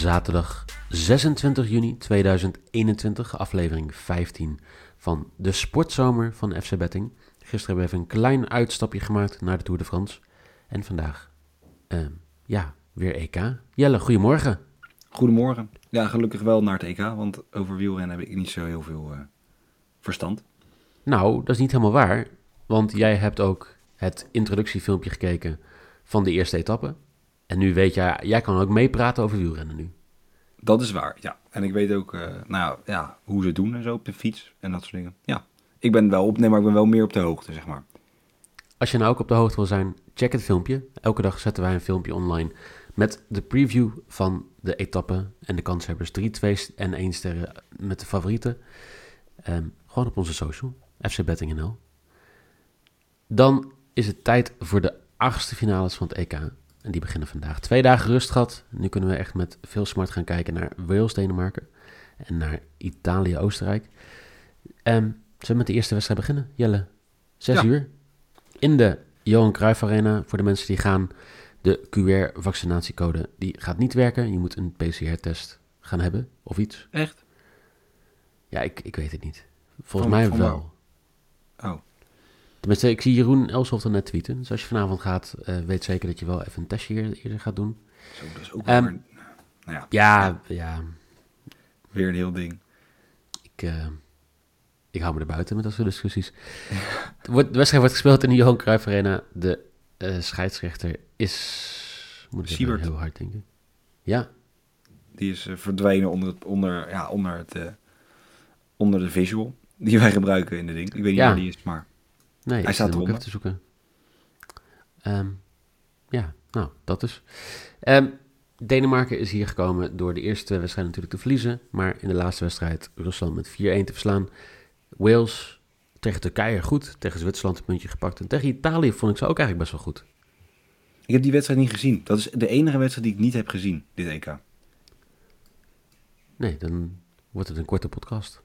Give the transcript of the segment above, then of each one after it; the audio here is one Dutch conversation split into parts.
Zaterdag 26 juni 2021, aflevering 15 van de sportzomer van FC Betting. Gisteren hebben we even een klein uitstapje gemaakt naar de Tour de France. En vandaag, ehm, ja, weer EK. Jelle, goedemorgen. Goedemorgen. Ja, gelukkig wel naar het EK, want over wielrennen heb ik niet zo heel veel eh, verstand. Nou, dat is niet helemaal waar, want jij hebt ook het introductiefilmpje gekeken van de eerste etappe. En nu weet jij, jij kan ook meepraten over wielrennen nu. Dat is waar, ja. En ik weet ook, eh, nou ja, hoe ze het doen en zo op de fiets en dat soort dingen. Ja, ik ben wel op, nee, maar ik ben wel meer op de hoogte, zeg maar. Als je nou ook op de hoogte wil zijn, check het filmpje. Elke dag zetten wij een filmpje online met de preview van de etappe en de kanshebbers. 3, 2 en 1 sterren met de favorieten. Ehm, gewoon op onze social, FC Betting NL. Dan is het tijd voor de achtste finales van het EK. En die beginnen vandaag. Twee dagen rust gehad. Nu kunnen we echt met veel smart gaan kijken naar Wales, Denemarken. En naar Italië, Oostenrijk. En zullen we met de eerste wedstrijd beginnen? Jelle, zes Ja. uur. In de Johan Cruijff Arena. Voor de mensen die gaan. De QR-vaccinatiecode die gaat niet werken. Je moet een PCR-test gaan hebben of iets. Echt? Ja, ik, ik weet het niet. Volgens Van- mij wel. Oh, Tenminste, ik zie Jeroen Elshoff er net tweeten. Dus als je vanavond gaat, eh, weet zeker dat je wel even een testje eer- eerder gaat doen. zo, dat is ook weer, nou ja, Ja, ja, weer een heel ding. ik, eh, ik hou me er buiten met dat soort discussies. De wedstrijd wordt gespeeld in de Johan Cruijff Arena. De eh, scheidsrechter is... Moet ik heel hard denken. Ja, Die is verdwenen onder, het, onder, ja, onder, het, onder de visual die wij gebruiken in de ding. Ik weet niet Ja. waar die is, maar nee, Hij ik staat eronder. even te zoeken. Ehm, ja, nou, dat dus. Ehm, Denemarken is hier gekomen door de eerste twee wedstrijden natuurlijk te verliezen. Maar in de laatste wedstrijd Rusland met 4-1 te verslaan. Wales tegen Turkije goed. Tegen Zwitserland een puntje gepakt. En tegen Italië vond ik ze ook eigenlijk best wel goed. ik heb die wedstrijd niet gezien. Dat is de enige wedstrijd die ik niet heb gezien, dit EK. Nee, dan wordt het een korte podcast.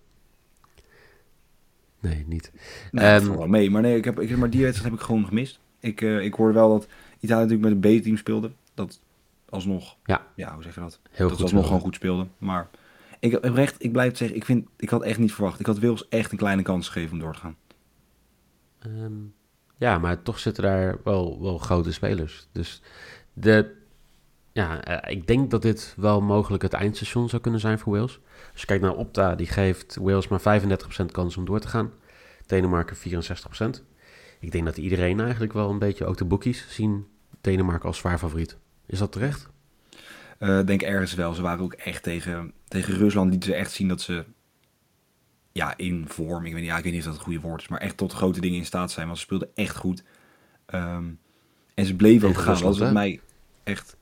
Nee, niet. Nou, Ehm, dat valt wel mee. Maar nee, ik heb, ik, maar die wedstrijd heb ik gewoon gemist. Ik, eh, ik hoorde wel dat Italië natuurlijk met een B-team speelde. Dat alsnog, Ja. ja, hoe zeg je dat? Heel dat goed. alsnog gewoon goed speelde. Maar ik heb recht, ik blijf het zeggen, ik, vind, ik had echt niet verwacht. Ik had Wils echt een kleine kans gegeven om door te gaan. Ehm, ja, maar toch zitten daar wel, wel grote spelers. Dus de, ja, eh, ik denk dat dit wel mogelijk het eindstation zou kunnen zijn voor Wales. Als je kijkt naar Opta, die geeft Wales maar 35% kans om door te gaan. Denemarken 64%. Ik denk dat iedereen eigenlijk wel een beetje, ook de bookies, zien Denemarken als zwaar favoriet. Is dat terecht? Eh, denk ergens wel. Ze waren ook echt tegen, tegen Rusland. Lieten ze echt zien dat ze ja, in vorm, ik weet, niet, ja, ik weet niet of dat het goede woord is, maar echt tot grote dingen in staat zijn. Want ze speelden echt goed. Ehm, en ze bleven ook gaan. Dat hè? mij echt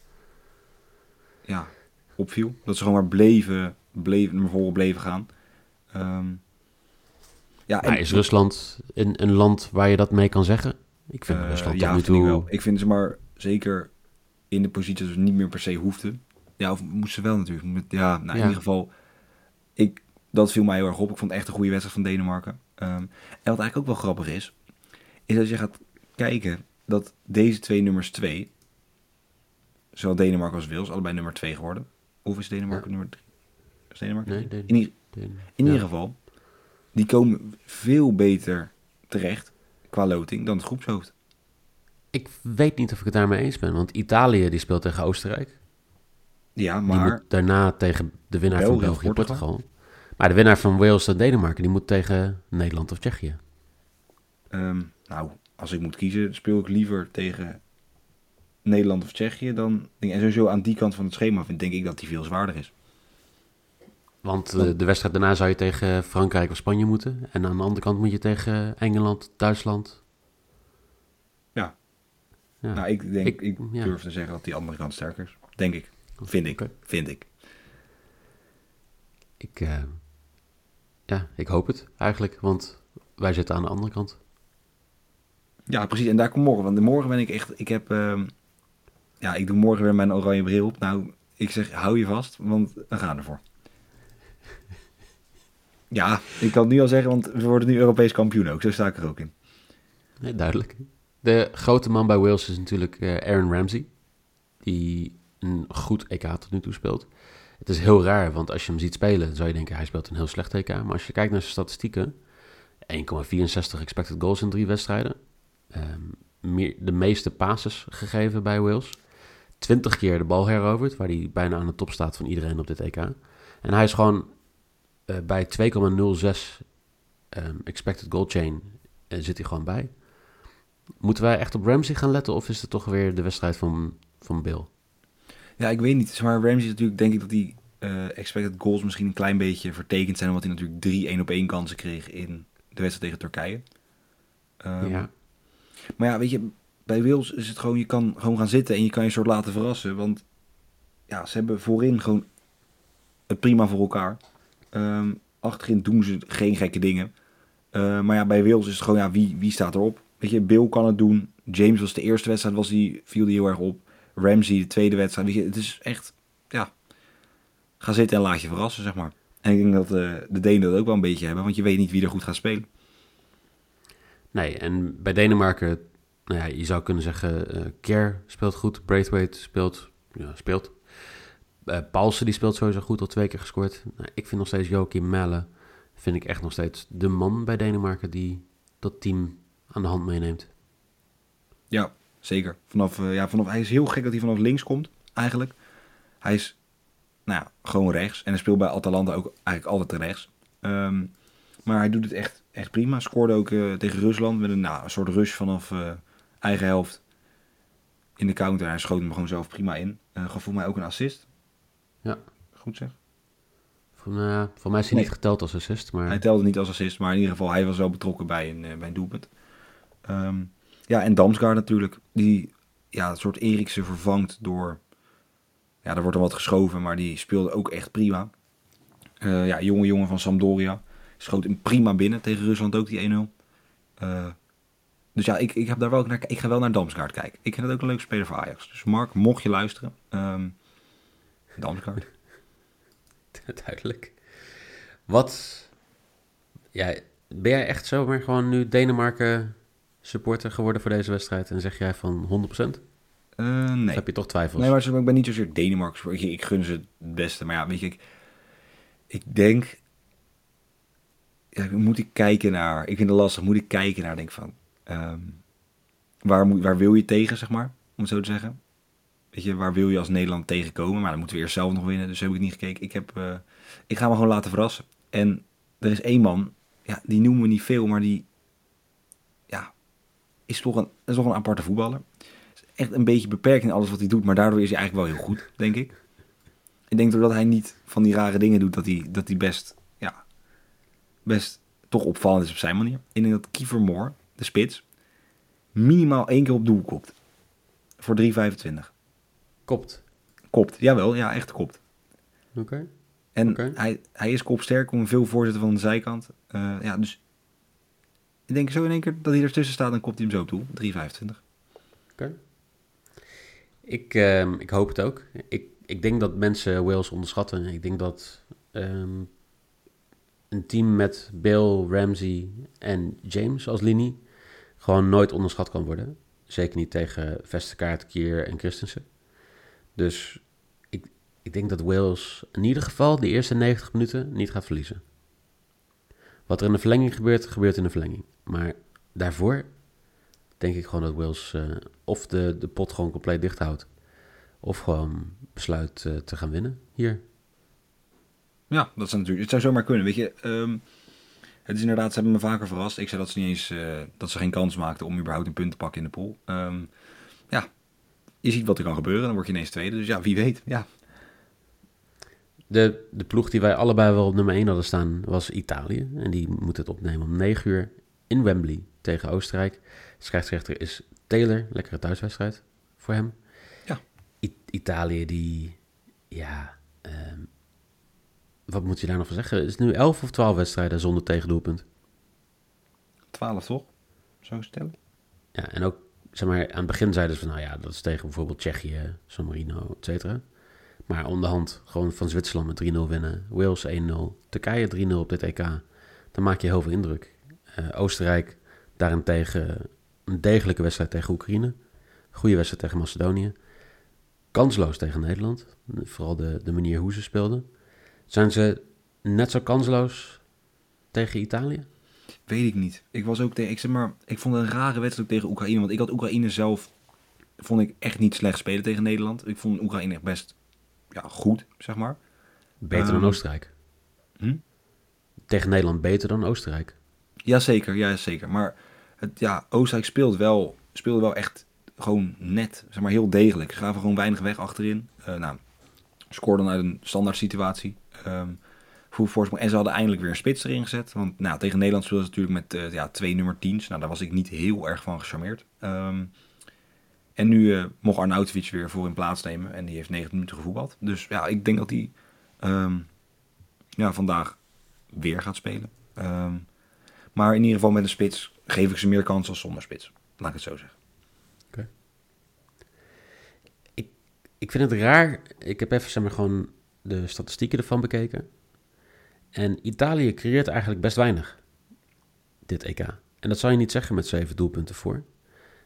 ja, opviel. Dat ze gewoon maar bleven, bleven, naar voren bleven gaan. Ehm, ja, is Rusland een, een land waar je dat mee kan zeggen? Ik vind Eh, Rusland ja, tot nu ik toe... wel. Ik vind ze maar zeker in de positie dat ze niet meer per se hoefden. Ja, of moesten ze wel natuurlijk. Ja, nou, Ja. in ieder geval, ik, dat viel mij heel erg op. Ik vond het echt een goede wedstrijd van Denemarken. Ehm, en wat eigenlijk ook wel grappig is, is als je gaat kijken dat deze twee nummers twee, zowel Denemarken als Wales, allebei nummer twee geworden. Of is Denemarken nummer drie? Is Denemarken Nee, drie? Den- In, ieder- Den- in ja. ieder geval, die komen veel beter terecht qua loting dan het groepshoofd. Ik weet niet of ik het daarmee eens ben, want Italië die speelt tegen Oostenrijk. Ja, Die maar moet daarna tegen de winnaar van België, Portugal. Portugal. Maar de winnaar van Wales en Denemarken, die moet tegen Nederland of Tsjechië. Ehm, nou, als ik moet kiezen, speel ik liever tegen Nederland of Tsjechië dan. En sowieso aan die kant van het schema vind denk ik dat die veel zwaarder is. Want eh, de wedstrijd daarna zou je tegen Frankrijk of Spanje moeten. En aan de andere kant moet je tegen Engeland, Duitsland. Ja. Nou, ik denk, Ik- ik, ja. durf te zeggen dat die andere kant sterker is. Denk ik. Vind ik. Vind ik. Ik, eh, ja, ik hoop het eigenlijk, want wij zitten aan de andere kant. Ja, precies. En daar komt morgen. Want morgen ben ik echt... Ik heb... ehm, ja, ik doe morgen weer mijn oranje bril op. Nou, ik zeg, hou je vast, want we gaan ervoor. Ja, ik kan het nu al zeggen, want we worden nu Europees kampioen ook. Zo sta ik er ook in. Nee, duidelijk. De grote man bij Wales is natuurlijk eh, Aaron Ramsey, die een goed EK tot nu toe speelt. Het is heel raar, want als je hem ziet spelen, zou je denken hij speelt een heel slecht EK. Maar als je kijkt naar zijn statistieken, 1,64 expected goals in drie wedstrijden. Ehm, meer, de meeste passes gegeven bij Wales. 20 keer de bal heroverd, waar hij bijna aan de top staat van iedereen op dit EK. En hij is gewoon eh, bij 2,06 ehm, expected goal chain eh, zit hij gewoon bij. Moeten wij echt op Ramsey gaan letten of is het toch weer de wedstrijd van, van Bill? Ja, ik weet niet. Maar Ramsey is natuurlijk, denk ik dat die eh, expected goals misschien een klein beetje vertekend zijn. Omdat hij natuurlijk drie 1 op 1 kansen kreeg in de wedstrijd tegen Turkije. Ehm, ja. Maar ja, weet je, bij Wales is het gewoon, je kan gewoon gaan zitten en je kan je soort laten verrassen. Want ja, ze hebben voorin gewoon het prima voor elkaar. Ehm, achterin doen ze geen gekke dingen. Eh, maar ja, bij Wales is het gewoon, ja, wie, wie staat erop? Weet je, Bill kan het doen. James was de eerste wedstrijd, was die, viel die heel erg op. Ramsey de tweede wedstrijd. Weet je, het is echt, ja, ga zitten en laat je verrassen, zeg maar. En ik denk dat eh, de Denen dat ook wel een beetje hebben, want je weet niet wie er goed gaat spelen. Nee, en bij Denemarken, nou ja, je zou kunnen zeggen, eh Kerr speelt goed, Braithwaite speelt, ja, speelt. Eh Paulsen die speelt sowieso goed, al twee keer gescoord. Nou, ik vind nog steeds Joachim Melle, vind ik echt nog steeds de man bij Denemarken die dat team aan de hand meeneemt. Ja, zeker. Vanaf, eh, ja, vanaf, hij is heel gek dat hij vanaf links komt, eigenlijk. Hij is, nou ja, gewoon rechts. En hij speelt bij Atalanta ook eigenlijk altijd rechts. Ehm, maar hij doet het echt, echt prima. Scoorde ook tegen Rusland met een, nou, een soort rush vanaf eigen helft in de counter. Hij schoot hem gewoon zelf prima in. Eh gaf voor mij ook een assist. Ja. Goed zeg. Voor, eh, voor mij is hij Nee. niet geteld als assist, maar Hij telde niet als assist, maar in ieder geval, hij was wel betrokken bij een, eh, bij een doelpunt. Ehm, ja, en Damsgaard natuurlijk, die ja, een soort Eriksen vervangt door... Ja, er wordt dan wat geschoven, maar die speelde ook echt prima. Eh, ja, jonge jongen van Sampdoria. Schoot hem prima binnen tegen Rusland ook, die 1-0. Eh, dus ja, ik, ik, heb daar wel ook naar, ik ga wel naar Damsgaard kijken. Ik vind het ook een leuke speler voor Ajax. Dus Mark, mocht je luisteren, ehm Damsgaard. duidelijk. Wat, ja, ben jij echt zomaar gewoon nu Denemarken supporter geworden voor deze wedstrijd en zeg jij van 100%? Eh, Of nee. heb je toch twijfels? Nee, maar ik ben niet zozeer Denemarken. Ik, ik gun ze het beste. Maar ja, weet je, ik, ik denk... Ja, moet ik kijken naar... Ik vind het lastig. Moet ik kijken naar, denk van... ehm, waar, moet, waar wil je tegen, zeg maar? Om het zo te zeggen. Weet je, waar wil je als Nederland tegenkomen? Maar dan moeten we eerst zelf nog winnen. Dus heb ik niet gekeken. Ik, heb, eh, ik ga me gewoon laten verrassen. En er is één man... Ja, die noemen we niet veel, maar die... Ja, is toch een, is toch een aparte voetballer echt een beetje beperkt in alles wat hij doet. Maar daardoor is hij eigenlijk wel heel goed, denk ik. Ik denk doordat hij niet van die rare dingen doet, dat hij, dat hij best, ja, best toch opvallend is op zijn manier. Ik denk dat Kiefer Moore, de spits, minimaal één keer op doel kopt. Voor 3,25. Kopt. Kopt, jawel, ja, echt kopt. Oké. En Oké. hij, hij is kopsterk, om veel voorzetten van de zijkant. Eh, ja, dus ik denk zo in één keer dat hij ertussen staat, dan kopt hij hem zo op doel. 3,25. Ik, ehm, ik hoop het ook. Ik, ik denk dat mensen Wales onderschatten. Ik denk dat ehm, een team met Bill, Ramsey en James als linie gewoon nooit onderschat kan worden. Zeker niet tegen Vesterkaart, Kier en Christensen. Dus ik, ik denk dat Wales in ieder geval de eerste 90 minuten niet gaat verliezen. Wat er in de verlenging gebeurt, gebeurt in de verlenging. Maar daarvoor denk ik gewoon dat Wales eh, of de, de pot gewoon compleet dicht houdt. Of gewoon besluit eh, te gaan winnen hier. Ja, dat zou natuurlijk. Het zou zomaar kunnen. Weet je, ehm, het is inderdaad, ze hebben me vaker verrast. Ik zei dat ze niet eens eh, dat ze geen kans maakten om überhaupt een punt te pakken in de pool. Ehm, ja, je ziet wat er kan gebeuren. Dan word je ineens tweede. Dus ja, wie weet. Ja, De, de ploeg die wij allebei wel op nummer 1 hadden staan was Italië. En die moet het opnemen om 9 uur in Wembley tegen Oostenrijk. Scheidsrechter is Taylor, lekkere thuiswedstrijd voor hem. Ja. I- Italië die, ja, ehm, wat moet je daar nog van zeggen? Is het nu 11 of 12 wedstrijden zonder tegendoelpunt? 12 toch? Zo stellen? Ja, en ook, zeg maar, aan het begin zeiden ze van, nou ja, dat is tegen bijvoorbeeld Tsjechië, San Marino, et cetera. Maar onderhand gewoon van Zwitserland met 3-0 winnen, Wales 1-0, Turkije 3-0 op dit EK. Dan maak je heel veel indruk. Eh, Oostenrijk daarentegen een degelijke wedstrijd tegen Oekraïne. Goede wedstrijd tegen Macedonië. Kansloos tegen Nederland. Vooral de, de manier hoe ze speelden. Zijn ze net zo kansloos tegen Italië? Weet ik niet. Ik was ook tegen, ik zeg maar, ik vond het een rare wedstrijd tegen Oekraïne. Want ik had Oekraïne zelf, vond ik echt niet slecht spelen tegen Nederland. Ik vond Oekraïne echt best ja, goed, zeg maar. Beter dan Ehm, Oostenrijk. hm? Tegen Nederland beter dan Oostenrijk. Jazeker, ja, zeker. Maar het, ja, Oostenrijk speelt wel, speelde wel echt gewoon net, zeg maar heel degelijk. Ze gaven gewoon weinig weg achterin. Eh nou, scoorden uit een standaard situatie. Ehm voor voorsprong. En ze hadden eindelijk weer een spits erin gezet. Want nou, tegen Nederland speelden ze natuurlijk met eh, ja, twee nummer 10's. Nou, daar was ik niet heel erg van gecharmeerd. Ehm, en nu eh, mocht Arnautovic weer voor in plaats nemen. En die heeft 90 minuten gevoetbald. Dus ja, ik denk dat hij ehm, ja, vandaag weer gaat spelen. Ehm, maar in ieder geval met een spits geef ik ze meer kans als zonder spits. Laat ik het zo zeggen. Ik vind het raar. Ik heb even zeg maar, gewoon de statistieken ervan bekeken. En Italië creëert eigenlijk best weinig. Dit EK. En dat zou je niet zeggen met zeven doelpunten voor.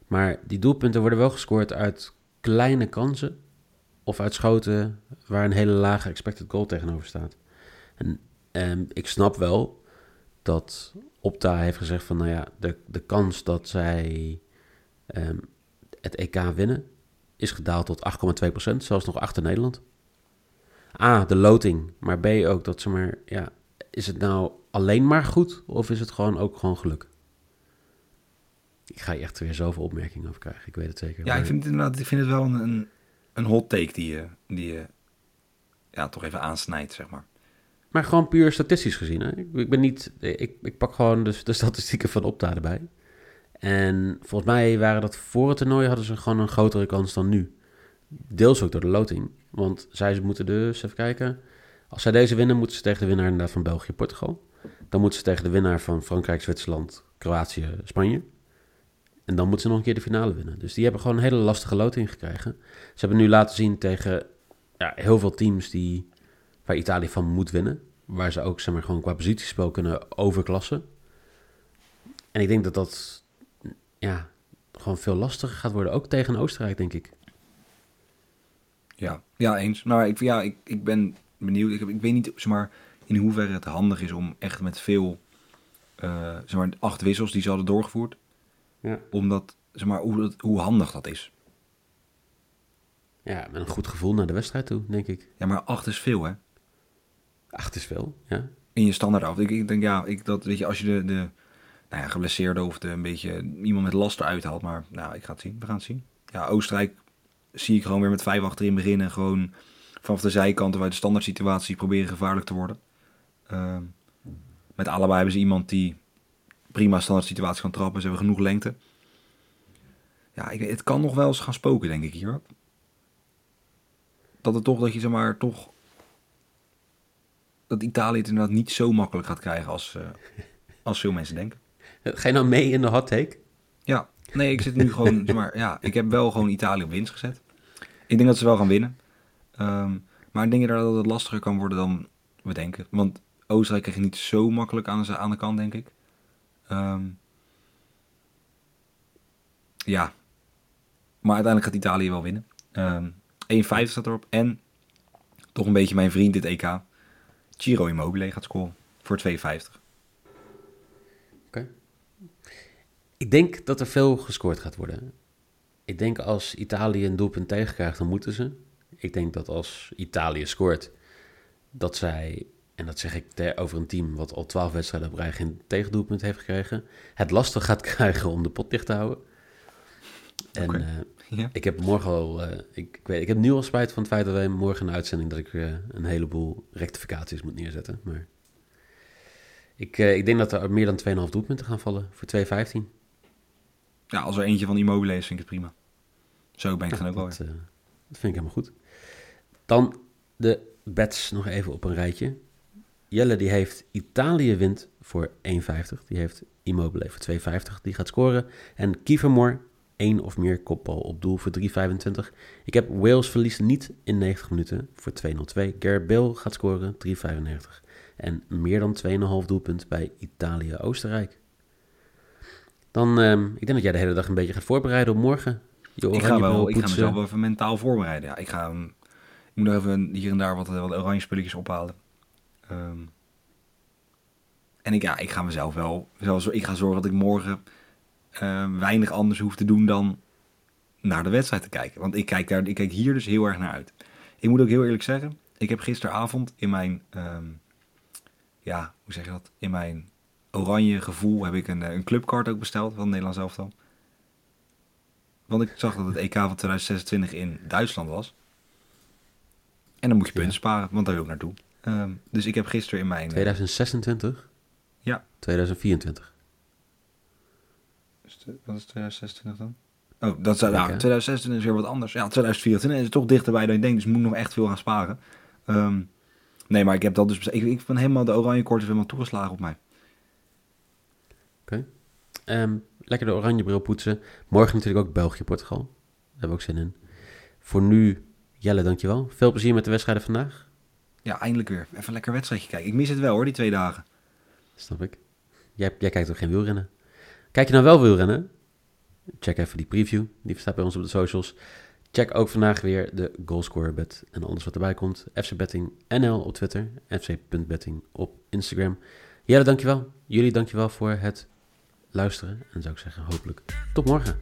Maar die doelpunten worden wel gescoord uit kleine kansen. Of uit schoten waar een hele lage expected goal tegenover staat. En ehm, ik snap wel dat Opta heeft gezegd van... Nou ja, de, de kans dat zij ehm, het EK winnen is gedaald tot 8,2%, zelfs nog achter Nederland. A, de loting, maar B ook dat ze maar, ja, is het nou alleen maar goed of is het gewoon ook gewoon geluk? Ik ga je echt weer zoveel opmerkingen over krijgen, ik weet het zeker. Ja, maar- ik vind het inderdaad ik vind het wel een, een, hot take die je, die je ja, toch even aansnijdt, zeg maar. Maar gewoon puur statistisch gezien. Hè? Ik, ik ben niet. Ik, ik pak gewoon de, de statistieken van Opta erbij. En volgens mij waren dat voor het toernooi hadden ze gewoon een grotere kans dan nu. Deels ook door de loting. Want zij moeten dus, even kijken. Als zij deze winnen, moeten ze tegen de winnaar inderdaad van België, Portugal. Dan moeten ze tegen de winnaar van Frankrijk, Zwitserland, Kroatië, Spanje. En dan moeten ze nog een keer de finale winnen. Dus die hebben gewoon een hele lastige loting gekregen. Ze hebben nu laten zien tegen ja, heel veel teams die, waar Italië van moet winnen. Waar ze ook zeg maar, gewoon qua positiespel kunnen overklassen. En ik denk dat dat ja, gewoon veel lastiger gaat worden. Ook tegen Oostenrijk, denk ik. Ja, ja eens. Maar ik, ja, ik, ik ben benieuwd. Ik, heb, ik weet niet zeg maar, in hoeverre het handig is om echt met veel, eh, zeg maar, acht wissels die ze hadden doorgevoerd. Ja. Omdat, zeg maar, hoe, dat, hoe handig dat is. Ja, met een goed gevoel naar de wedstrijd toe, denk ik. Ja, maar acht is veel, hè? Ach, het is veel, ja. In je standaard af. Ik, ik denk, ja, ik, dat, weet je, als je de, de nou ja, geblesseerde of de, een beetje iemand met last eruit haalt. Maar nou, ik ga het zien. We gaan het zien. Ja, Oostenrijk zie ik gewoon weer met vijf achterin beginnen. Gewoon vanaf de zijkant of uit de standaard situatie proberen gevaarlijk te worden. Ehm, met allebei hebben ze iemand die prima standaard situatie kan trappen. Ze hebben genoeg lengte. Ja, ik, het kan nog wel eens gaan spoken, denk ik hier. Dat het toch, dat je zeg maar, toch... Dat Italië het inderdaad niet zo makkelijk gaat krijgen als, eh, als veel mensen denken. Ga je nou mee in de hot take? Ja, nee, ik zit nu gewoon, zeg maar, ja, ik heb wel gewoon Italië op winst gezet. Ik denk dat ze wel gaan winnen. Ehm, maar ik denk dat het lastiger kan worden dan we denken. Want Oostenrijk krijg niet zo makkelijk aan de, aan de kant, denk ik. Ehm, ja, maar uiteindelijk gaat Italië wel winnen. Ehm 1,50 staat erop. En toch een beetje mijn vriend dit EK. Ciro Immobile gaat scoren voor 2,50. Ik denk dat er veel gescoord gaat worden. Ik denk als Italië een doelpunt tegenkrijgt, dan moeten ze. Ik denk dat als Italië scoort, dat zij, en dat zeg ik ter- over een team wat al twaalf wedstrijden op rij geen tegendoelpunt heeft gekregen, het lastig gaat krijgen om de pot dicht te houden. En eh, Ja. ik heb morgen al, eh, ik, ik, weet, ik heb nu al spijt van het feit dat wij morgen de uitzending dat ik eh, een heleboel rectificaties moet neerzetten. Maar ik, ik denk dat er meer dan 2,5 doelpunten gaan vallen voor 2,15. Ja, als er eentje van Immobile is, vind ik het prima. Zo ben ik Ja, dan ook wel dat, eh, dat vind ik helemaal goed. Dan de bets nog even op een rijtje. Jelle die heeft Italië wint voor 1,50. Die heeft Immobile voor 2,50. Die gaat scoren. En Kievermoor, één of meer kopbal op doel voor 3,25. Ik heb Wales verliest niet in 90 minuten voor 2,02. Gareth Bale gaat scoren, 3,95. En meer dan 2,5 doelpunt bij Italië-Oostenrijk. Dan, ehm, ik denk dat jij de hele dag een beetje gaat voorbereiden op morgen. Je Ik ga, wel, ik ga mezelf wel even mentaal voorbereiden. Ja, ik, ga, um, ik moet even hier en daar wat, wat oranje spulletjes ophalen. Ehm, en ik, ja, ik ga mezelf wel, zo, ik ga zorgen dat ik morgen ehm, weinig anders hoef te doen dan naar de wedstrijd te kijken. Want ik kijk, daar, ik kijk hier dus heel erg naar uit. Ik moet ook heel eerlijk zeggen, ik heb gisteravond in mijn, ehm, ja, hoe zeg je dat? In mijn oranje gevoel heb ik een, eh, een clubcard ook besteld van Nederlands elftal. Want ik zag dat het EK van 2026 in Duitsland was. En dan moet je punten Ja. sparen, want daar wil ik naartoe. Ehm, dus ik heb gisteren in mijn... eh, 2026? Ja. 2024. Is het- Wat is 2026 dan? Oh, dat is, nou, Oké. 2026 is weer wat anders. Ja, 2024 is toch dichterbij dan ik denk, dus ik moet nog echt veel gaan sparen. Ehm, nee, maar ik heb dat dus... Ik, ik ben helemaal, de oranje is helemaal toegeslagen op mij. Ehm, lekker de oranje bril poetsen. Morgen natuurlijk ook België-Portugal. Daar hebben we ook zin in. Voor nu, Jelle, dankjewel. Veel plezier met de wedstrijden vandaag. Ja, eindelijk weer. Even een lekker wedstrijdje kijken. Ik mis het wel hoor, die twee dagen. Snap ik. Jij, jij kijkt ook geen wielrennen. Kijk je nou wel wielrennen? Check even die preview. Die staat bij ons op de socials. Check ook vandaag weer de goalscorer bet en alles wat erbij komt. FC Betting NL op Twitter. FC.betting op Instagram. Jelle, dankjewel. Jullie dankjewel voor het luisteren. En zou ik zeggen, hopelijk tot morgen.